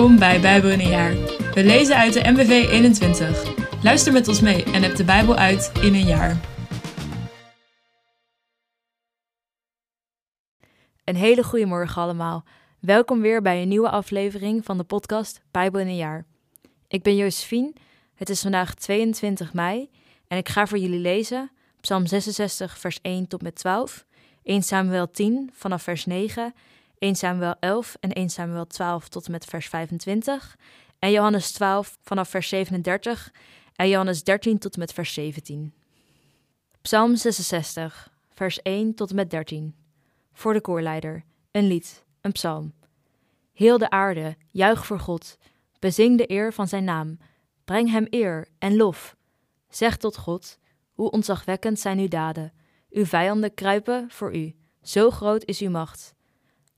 Welkom bij Bijbel in een jaar. We lezen uit de MBV 21. Luister met ons mee en heb de Bijbel uit in een jaar. Een hele goede morgen allemaal. Welkom weer bij een nieuwe aflevering van de podcast Bijbel in een jaar. Ik ben Josephine. Het is vandaag 22 mei en ik ga voor jullie lezen Psalm 66 vers 1 tot met 12, 1 Samuel 10 vanaf vers 9 1 Samuel 11 en 1 Samuel 12 tot en met vers 25. En Johannes 12 vanaf vers 37 en Johannes 13 tot en met vers 17. Psalm 66, vers 1 tot en met 13. Voor de koorleider, een lied, een psalm. Heel de aarde, juich voor God, bezing de eer van zijn naam, breng hem eer en lof. Zeg tot God, hoe ontzagwekkend zijn uw daden. Uw vijanden kruipen voor u, zo groot is uw macht.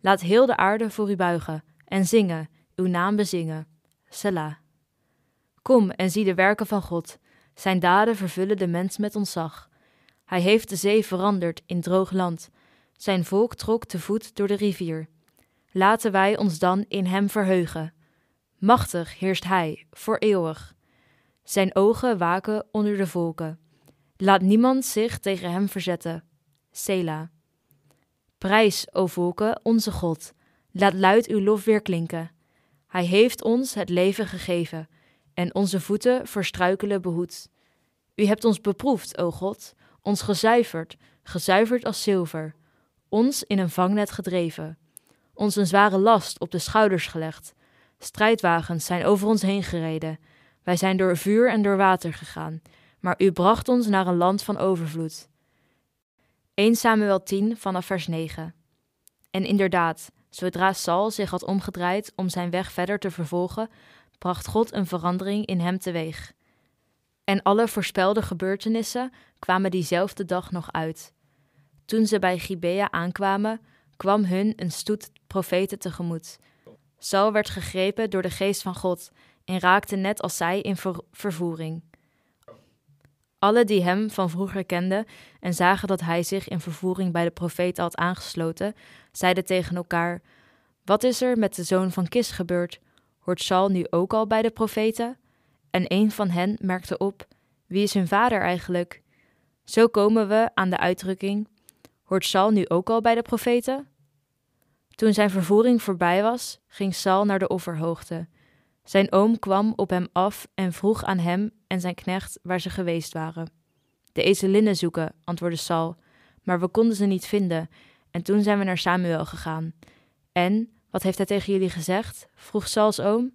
Laat heel de aarde voor u buigen en zingen, uw naam bezingen. Selah. Kom en zie de werken van God. Zijn daden vervullen de mens met ontzag. Hij heeft de zee veranderd in droog land. Zijn volk trok te voet door de rivier. Laten wij ons dan in hem verheugen. Machtig heerst hij, voor eeuwig. Zijn ogen waken onder de volken. Laat niemand zich tegen hem verzetten. Selah. Prijs, o volken, onze God. Laat luid uw lof weer klinken. Hij heeft ons het leven gegeven en onze voeten voor struikelen behoed. U hebt ons beproefd, o God, ons gezuiverd, gezuiverd als zilver, ons in een vangnet gedreven, ons een zware last op de schouders gelegd. Strijdwagens zijn over ons heen gereden. Wij zijn door vuur en door water gegaan, maar u bracht ons naar een land van overvloed. 1 Samuel 10 vanaf vers 9. En inderdaad, zodra Saul zich had omgedraaid om zijn weg verder te vervolgen, bracht God een verandering in hem teweeg. En alle voorspelde gebeurtenissen kwamen diezelfde dag nog uit. Toen ze bij Gibea aankwamen, kwam hun een stoet profeten tegemoet. Saul werd gegrepen door de geest van God en raakte net als zij in vervoering. Alle die hem van vroeger kenden en zagen dat hij zich in vervoering bij de profeet had aangesloten, zeiden tegen elkaar: Wat is er met de zoon van Kis gebeurd? Hoort Saul nu ook al bij de profeten? En een van hen merkte op: Wie is hun vader eigenlijk? Zo komen we aan de uitdrukking: Hoort Saul nu ook al bij de profeten? Toen zijn vervoering voorbij was, ging Saul naar de offerhoogte. Zijn oom kwam op hem af en vroeg aan hem en zijn knecht waar ze geweest waren. De ezelinnen zoeken, antwoordde Saul, maar we konden ze niet vinden, en toen zijn we naar Samuel gegaan. En, wat heeft hij tegen jullie gezegd? vroeg Sauls oom.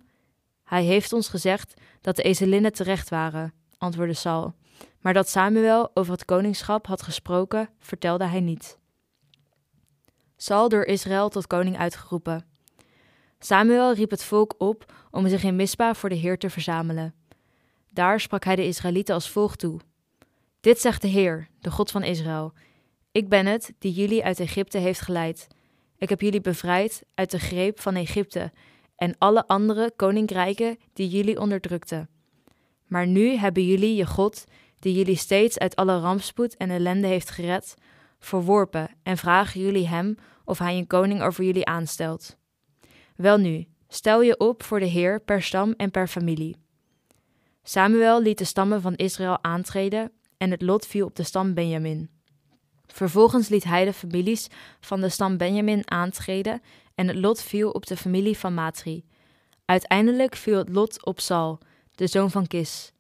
Hij heeft ons gezegd dat de ezelinnen terecht waren, antwoordde Saul. Maar dat Samuel over het koningschap had gesproken, vertelde hij niet. Saul door Israël tot koning uitgeroepen. Samuel riep het volk op om zich in Mispa voor de Heer te verzamelen. Daar sprak hij de Israëlieten als volgt toe: Dit zegt de Heer, de God van Israël: Ik ben het die jullie uit Egypte heeft geleid. Ik heb jullie bevrijd uit de greep van Egypte en alle andere koninkrijken die jullie onderdrukten. Maar nu hebben jullie je God, die jullie steeds uit alle rampspoed en ellende heeft gered, verworpen en vragen jullie hem of hij een koning over jullie aanstelt. Welnu, stel je op voor de Heer per stam en per familie. Samuel liet de stammen van Israël aantreden en het lot viel op de stam Benjamin. Vervolgens liet hij de families van de stam Benjamin aantreden en het lot viel op de familie van Matri. Uiteindelijk viel het lot op Saul, de zoon van Kis.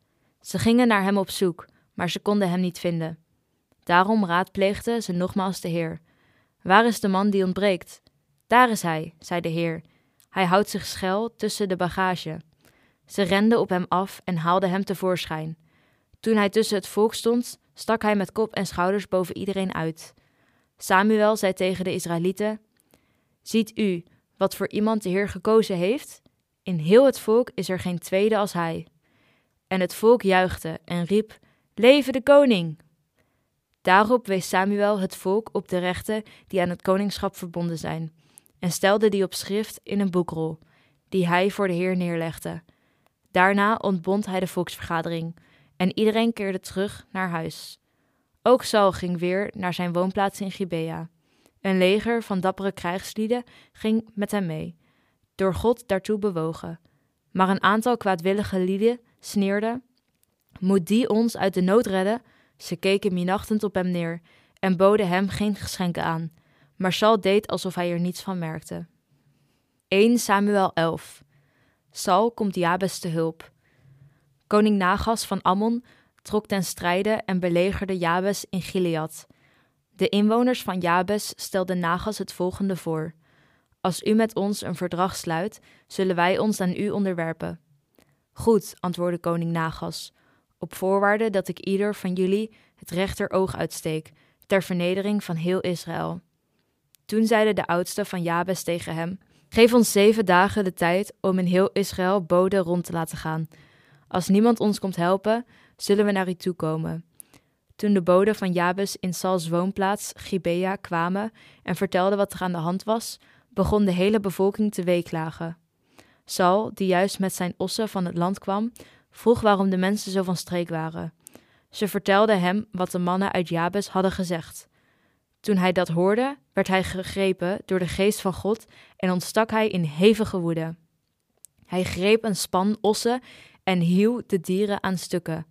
Ze gingen naar hem op zoek, maar ze konden hem niet vinden. Daarom raadpleegden ze nogmaals de Heer. Waar is de man die ontbreekt? Daar is hij, zei de Heer. Hij houdt zich schuil tussen de bagage. Ze renden op hem af en haalden hem tevoorschijn. Toen hij tussen het volk stond, stak hij met kop en schouders boven iedereen uit. Samuel zei tegen de Israëlieten: Ziet u wat voor iemand de Heer gekozen heeft? In heel het volk is er geen tweede als hij. En het volk juichte en riep: Leven de koning! Daarop wees Samuel het volk op de rechten die aan het koningschap verbonden zijn, en stelde die op schrift in een boekrol, die hij voor de Heer neerlegde. Daarna ontbond hij de volksvergadering en iedereen keerde terug naar huis. Ook Saul ging weer naar zijn woonplaats in Gibea. Een leger van dappere krijgslieden ging met hem mee. door God daartoe bewogen. Maar een aantal kwaadwillige lieden sneerde: Moet die ons uit de nood redden? Ze keken minachtend op hem neer en boden hem geen geschenken aan. Maar Saul deed alsof hij er niets van merkte. 1 Samuel 11 Saul komt Jabes te hulp. Koning Nagas van Ammon trok ten strijde en belegerde Jabes in Gilead. De inwoners van Jabes stelden Nagas het volgende voor: Als u met ons een verdrag sluit, zullen wij ons aan u onderwerpen. Goed, antwoordde koning Nagas, op voorwaarde dat ik ieder van jullie het rechteroog uitsteek, ter vernedering van heel Israël. Toen zeiden de oudsten van Jabes tegen hem: Geef ons zeven dagen de tijd om in heel Israël boden rond te laten gaan. Als niemand ons komt helpen, zullen we naar u toe komen. Toen de boden van Jabes in Sals woonplaats Gibea kwamen en vertelden wat er aan de hand was, begon de hele bevolking te weeklagen. Sal, die juist met zijn ossen van het land kwam, vroeg waarom de mensen zo van streek waren. Ze vertelden hem wat de mannen uit Jabes hadden gezegd. Toen hij dat hoorde, werd hij gegrepen door de geest van God en ontstak hij in hevige woede. Hij greep een span ossen en hieuw de dieren aan stukken.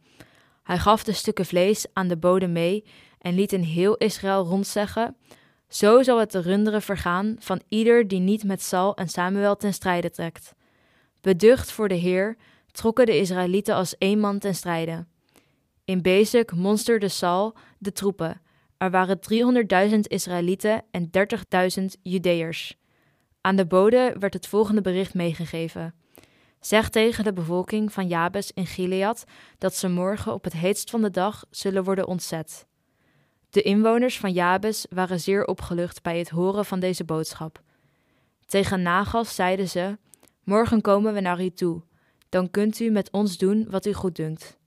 Hij gaf de stukken vlees aan de bode mee en liet in heel Israël rondzeggen: Zo zal het de runderen vergaan van ieder die niet met Saul en Samuel ten strijde trekt. Beducht voor de Heer trokken de Israëlieten als één man ten strijde. In Bezek monsterde Saul de troepen. Er waren 300.000 Israëlieten en 30.000 Judeërs. Aan de bode werd het volgende bericht meegegeven. Zeg tegen de bevolking van Jabes in Gilead dat ze morgen op het heetst van de dag zullen worden ontzet. De inwoners van Jabes waren zeer opgelucht bij het horen van deze boodschap. Tegen Nagas zeiden ze: Morgen komen we naar u toe, dan kunt u met ons doen wat u goeddunkt.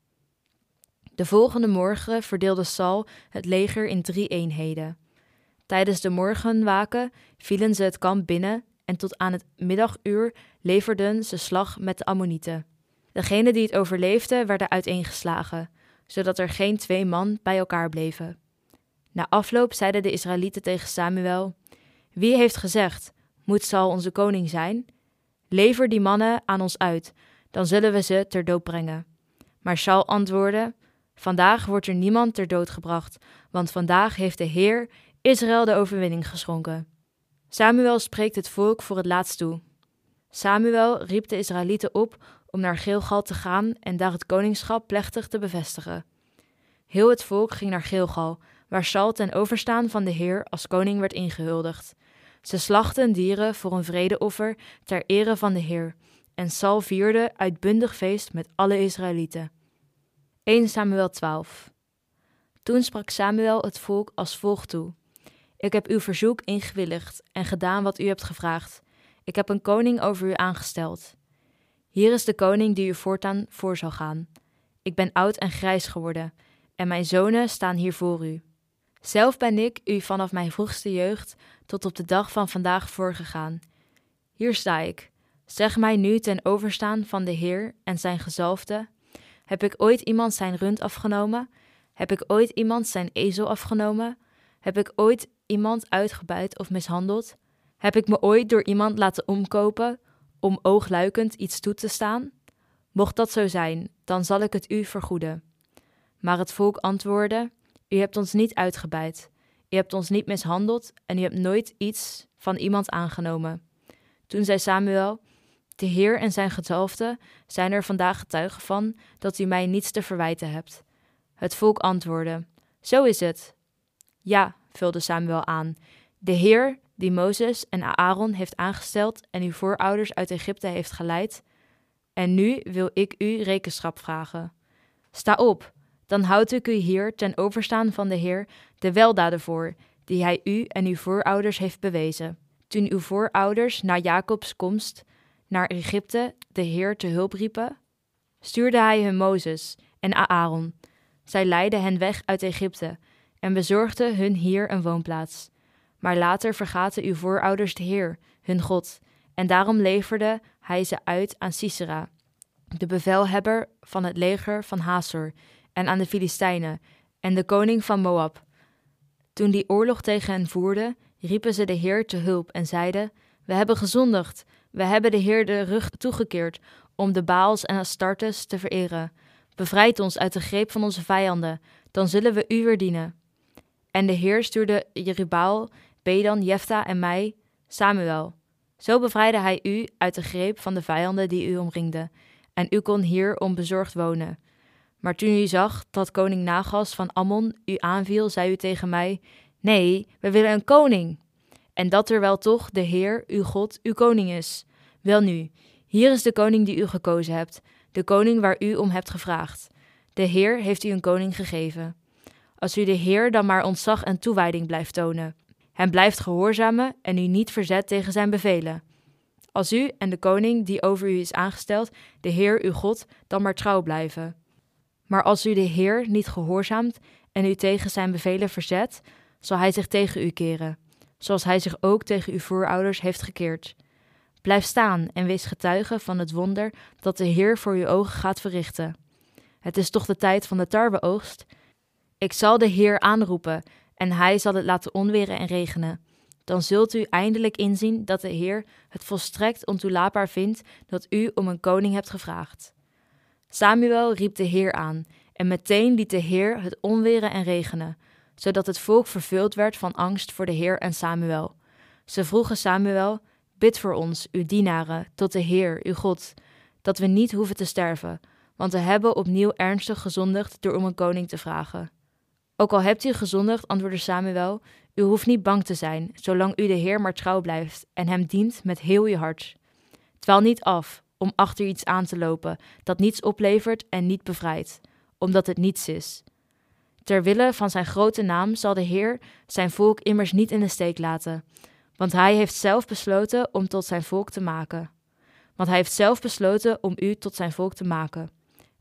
De volgende morgen verdeelde Saul het leger in drie eenheden. Tijdens de morgenwaken vielen ze het kamp binnen en tot aan het middaguur leverden ze slag met de Ammonieten. Degenen die het overleefden werden uiteengeslagen, zodat er geen twee man bij elkaar bleven. Na afloop zeiden de Israëlieten tegen Samuel: Wie heeft gezegd: Moet Saul onze koning zijn? Lever die mannen aan ons uit, dan zullen we ze ter dood brengen. Maar Saul antwoordde: Vandaag wordt er niemand ter dood gebracht, want vandaag heeft de Heer Israël de overwinning geschonken. Samuel spreekt het volk voor het laatst toe. Samuel riep de Israëlieten op om naar Gilgal te gaan en daar het koningschap plechtig te bevestigen. Heel het volk ging naar Gilgal, waar Saul ten overstaan van de Heer als koning werd ingehuldigd. Ze slachten dieren voor een vredeoffer ter ere van de Heer, en Saul vierde uitbundig feest met alle Israëlieten. 1 Samuel 12 Toen sprak Samuel het volk als volgt toe. Ik heb uw verzoek ingewilligd en gedaan wat u hebt gevraagd. Ik heb een koning over u aangesteld. Hier is de koning die u voortaan voor zal gaan. Ik ben oud en grijs geworden, en mijn zonen staan hier voor u. Zelf ben ik u vanaf mijn vroegste jeugd tot op de dag van vandaag voorgegaan. Hier sta ik. Zeg mij nu ten overstaan van de Heer en zijn gezalfde: Heb ik ooit iemand zijn rund afgenomen? Heb ik ooit iemand zijn ezel afgenomen? Heb ik ooit iemand uitgebuit of mishandeld? Heb ik me ooit door iemand laten omkopen om oogluikend iets toe te staan? Mocht dat zo zijn, dan zal ik het u vergoeden. Maar het volk antwoordde: U hebt ons niet uitgebuit, u hebt ons niet mishandeld en u hebt nooit iets van iemand aangenomen. Toen zei Samuel: De Heer en zijn gezalfde zijn er vandaag getuigen van dat u mij niets te verwijten hebt. Het volk antwoordde: Zo is het. Ja, vulde Samuel aan. De Heer, die Mozes en Aaron heeft aangesteld en uw voorouders uit Egypte heeft geleid. En nu wil ik u rekenschap vragen. Sta op, dan houd ik u hier ten overstaan van de Heer de weldaden voor, die hij u en uw voorouders heeft bewezen. Toen uw voorouders na Jacobs komst naar Egypte de Heer te hulp riepen, stuurde hij hun Mozes en Aaron. Zij leidden hen weg uit Egypte en bezorgde hun hier een woonplaats. Maar later vergaten uw voorouders de Heer, hun God, en daarom leverde hij ze uit aan Sisera, de bevelhebber van het leger van Hazor, en aan de Filistijnen, en de koning van Moab. Toen die oorlog tegen hen voerde, riepen ze de Heer te hulp en zeiden: We hebben gezondigd, We hebben de Heer de rug toegekeerd om de Baals en Astartes te vereren. Bevrijd ons uit de greep van onze vijanden, dan zullen we u weer dienen. En de Heer stuurde Jerubaal, Bedan, Jefta en mij, Samuel. Zo bevrijdde hij u uit de greep van de vijanden die u omringden, en u kon hier onbezorgd wonen. Maar toen u zag dat koning Nagas van Ammon u aanviel, zei u tegen mij: Nee, we willen een koning. En dat terwijl toch de Heer, uw God, uw koning is. Welnu, hier is de koning die u gekozen hebt, de koning waar u om hebt gevraagd. De Heer heeft u een koning gegeven. Als u de Heer dan maar ontzag en toewijding blijft tonen, hem blijft gehoorzamen en u niet verzet tegen zijn bevelen. Als u en de koning die over u is aangesteld, de Heer uw God, dan maar trouw blijven. Maar als u de Heer niet gehoorzaamt en u tegen zijn bevelen verzet, zal hij zich tegen u keren, zoals hij zich ook tegen uw voorouders heeft gekeerd. Blijf staan en wees getuige van het wonder dat de Heer voor uw ogen gaat verrichten. Het is toch de tijd van de tarweoogst? Ik zal de Heer aanroepen en hij zal het laten onweren en regenen. Dan zult u eindelijk inzien dat de Heer het volstrekt ontoelaatbaar vindt dat u om een koning hebt gevraagd. Samuel riep de Heer aan, en meteen liet de Heer het onweren en regenen, zodat het volk vervuld werd van angst voor de Heer en Samuel. Ze vroegen Samuel: Bid voor ons, uw dienaren, tot de Heer, uw God, dat we niet hoeven te sterven, want we hebben opnieuw ernstig gezondigd door om een koning te vragen. Ook al hebt u gezondigd, antwoordde Samuel, u hoeft niet bang te zijn, zolang u de Heer maar trouw blijft en hem dient met heel je hart. Dwaal niet af om achter iets aan te lopen dat niets oplevert en niet bevrijdt, omdat het niets is. Ter wille van zijn grote naam zal de Heer zijn volk immers niet in de steek laten, want hij heeft zelf besloten om tot zijn volk te maken. Want hij heeft zelf besloten om u tot zijn volk te maken.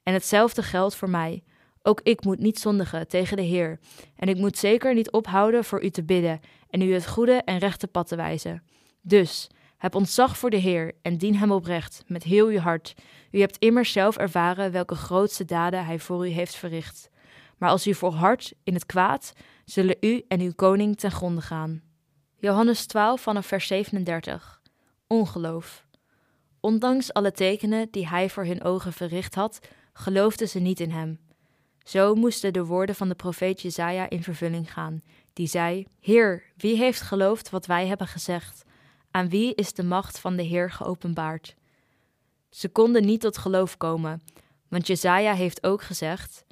En hetzelfde geldt voor mij. Ook ik moet niet zondigen tegen de Heer, en ik moet zeker niet ophouden voor u te bidden en u het goede en rechte pad te wijzen. Dus, heb ontzag voor de Heer en dien hem oprecht, met heel uw hart. U hebt immers zelf ervaren welke grootste daden hij voor u heeft verricht. Maar als u volhardt in het kwaad, zullen u en uw koning ten gronde gaan. Johannes 12 vanaf vers 37. Ongeloof. Ondanks alle tekenen die hij voor hun ogen verricht had, geloofden ze niet in hem. Zo moesten de woorden van de profeet Jezaja in vervulling gaan, die zei: Heer, wie heeft geloofd wat wij hebben gezegd? Aan wie is de macht van de Heer geopenbaard? Ze konden niet tot geloof komen, want Jezaja heeft ook gezegd: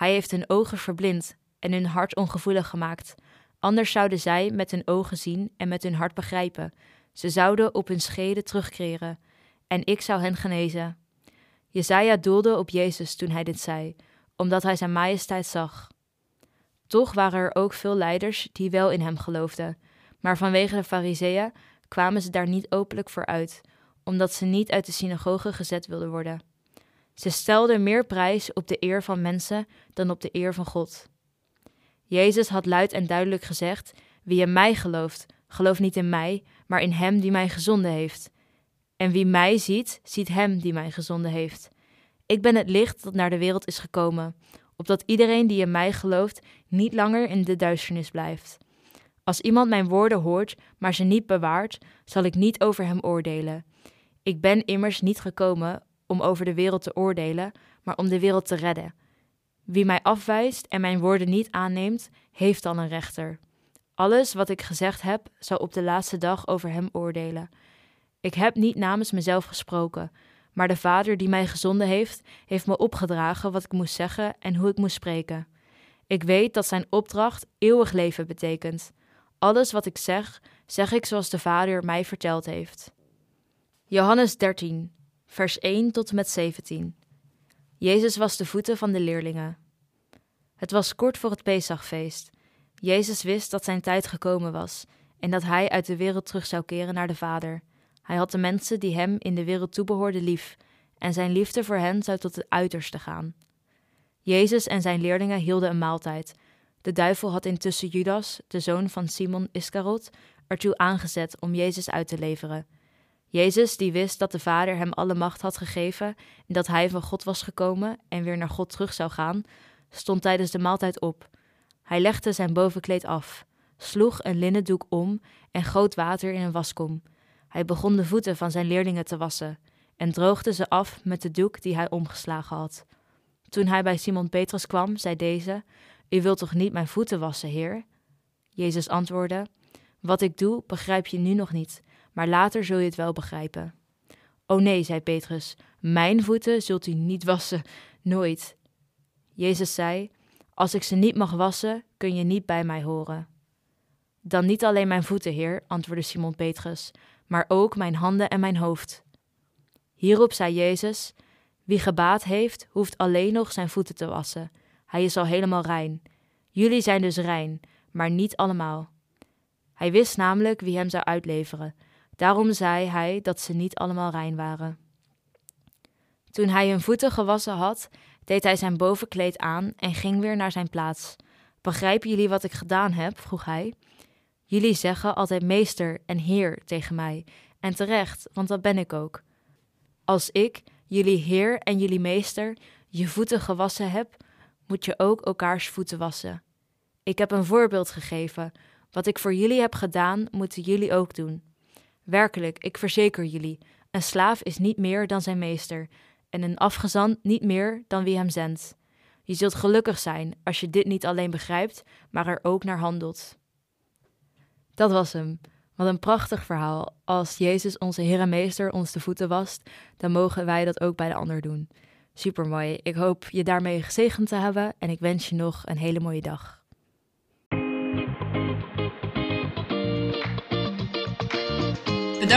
Hij heeft hun ogen verblind en hun hart ongevoelig gemaakt. Anders zouden zij met hun ogen zien en met hun hart begrijpen. Ze zouden op hun scheden terugkeren en ik zou hen genezen. Jezaja doelde op Jezus toen hij dit zei, omdat hij zijn majesteit zag. Toch waren er ook veel leiders die wel in hem geloofden, maar vanwege de fariseeën kwamen ze daar niet openlijk voor uit, omdat ze niet uit de synagoge gezet wilden worden. Ze stelden meer prijs op de eer van mensen dan op de eer van God. Jezus had luid en duidelijk gezegd: Wie in mij gelooft, gelooft niet in mij, maar in hem die mij gezonden heeft. En wie mij ziet, ziet hem die mij gezonden heeft. Ik ben het licht dat naar de wereld is gekomen, opdat iedereen die in mij gelooft niet langer in de duisternis blijft. Als iemand mijn woorden hoort, maar ze niet bewaart, zal ik niet over hem oordelen. Ik ben immers niet gekomen om over de wereld te oordelen, maar om de wereld te redden. Wie mij afwijst en mijn woorden niet aanneemt, heeft dan een rechter. Alles wat ik gezegd heb, zal op de laatste dag over hem oordelen. Ik heb niet namens mezelf gesproken, maar de Vader die mij gezonden heeft, heeft me opgedragen wat ik moest zeggen en hoe ik moest spreken. Ik weet dat zijn opdracht eeuwig leven betekent. Alles wat ik zeg, zeg ik zoals de Vader mij verteld heeft. Johannes 13, vers 1 tot en met 17. Jezus was de voeten van de leerlingen. Het was kort voor het Pesachfeest. Jezus wist dat zijn tijd gekomen was en dat hij uit de wereld terug zou keren naar de Vader. Hij had de mensen die hem in de wereld toebehoorden lief, en zijn liefde voor hen zou tot het uiterste gaan. Jezus en zijn leerlingen hielden een maaltijd. De duivel had intussen Judas, de zoon van Simon Iskarot, ertoe aangezet om Jezus uit te leveren. Jezus, die wist dat de Vader hem alle macht had gegeven en dat hij van God was gekomen en weer naar God terug zou gaan, stond tijdens de maaltijd op. Hij legde zijn bovenkleed af, sloeg een linnen doek om en goot water in een waskom. Hij begon de voeten van zijn leerlingen te wassen en droogde ze af met de doek die hij omgeslagen had. Toen hij bij Simon Petrus kwam, zei deze: U wilt toch niet mijn voeten wassen, Heer? Jezus antwoordde: Wat ik doe, begrijp je nu nog niet, maar later zul je het wel begrijpen. O nee, zei Petrus, mijn voeten zult u niet wassen, nooit. Jezus zei: Als ik ze niet mag wassen, kun je niet bij mij horen. Dan niet alleen mijn voeten, Heer, antwoordde Simon Petrus, maar ook mijn handen en mijn hoofd. Hierop zei Jezus: Wie gebaat heeft, hoeft alleen nog zijn voeten te wassen. Hij is al helemaal rein. Jullie zijn dus rein, maar niet allemaal. Hij wist namelijk wie hem zou uitleveren. Daarom zei hij dat ze niet allemaal rein waren. Toen hij hun voeten gewassen had, deed hij zijn bovenkleed aan en ging weer naar zijn plaats. Begrijpen jullie wat ik gedaan heb? vroeg hij. Jullie zeggen altijd meester en heer tegen mij, en terecht, want dat ben ik ook. Als ik, jullie heer en jullie meester, je voeten gewassen heb, moet je ook elkaars voeten wassen. Ik heb een voorbeeld gegeven. Wat ik voor jullie heb gedaan, moeten jullie ook doen. Werkelijk, ik verzeker jullie: een slaaf is niet meer dan zijn meester, en een afgezant niet meer dan wie hem zendt. Je zult gelukkig zijn als je dit niet alleen begrijpt, maar er ook naar handelt. Dat was hem. Wat een prachtig verhaal. Als Jezus, onze Heer en Meester, ons de voeten wast, dan mogen wij dat ook bij de ander doen. Supermooi. Ik hoop je daarmee gezegend te hebben en ik wens je nog een hele mooie dag.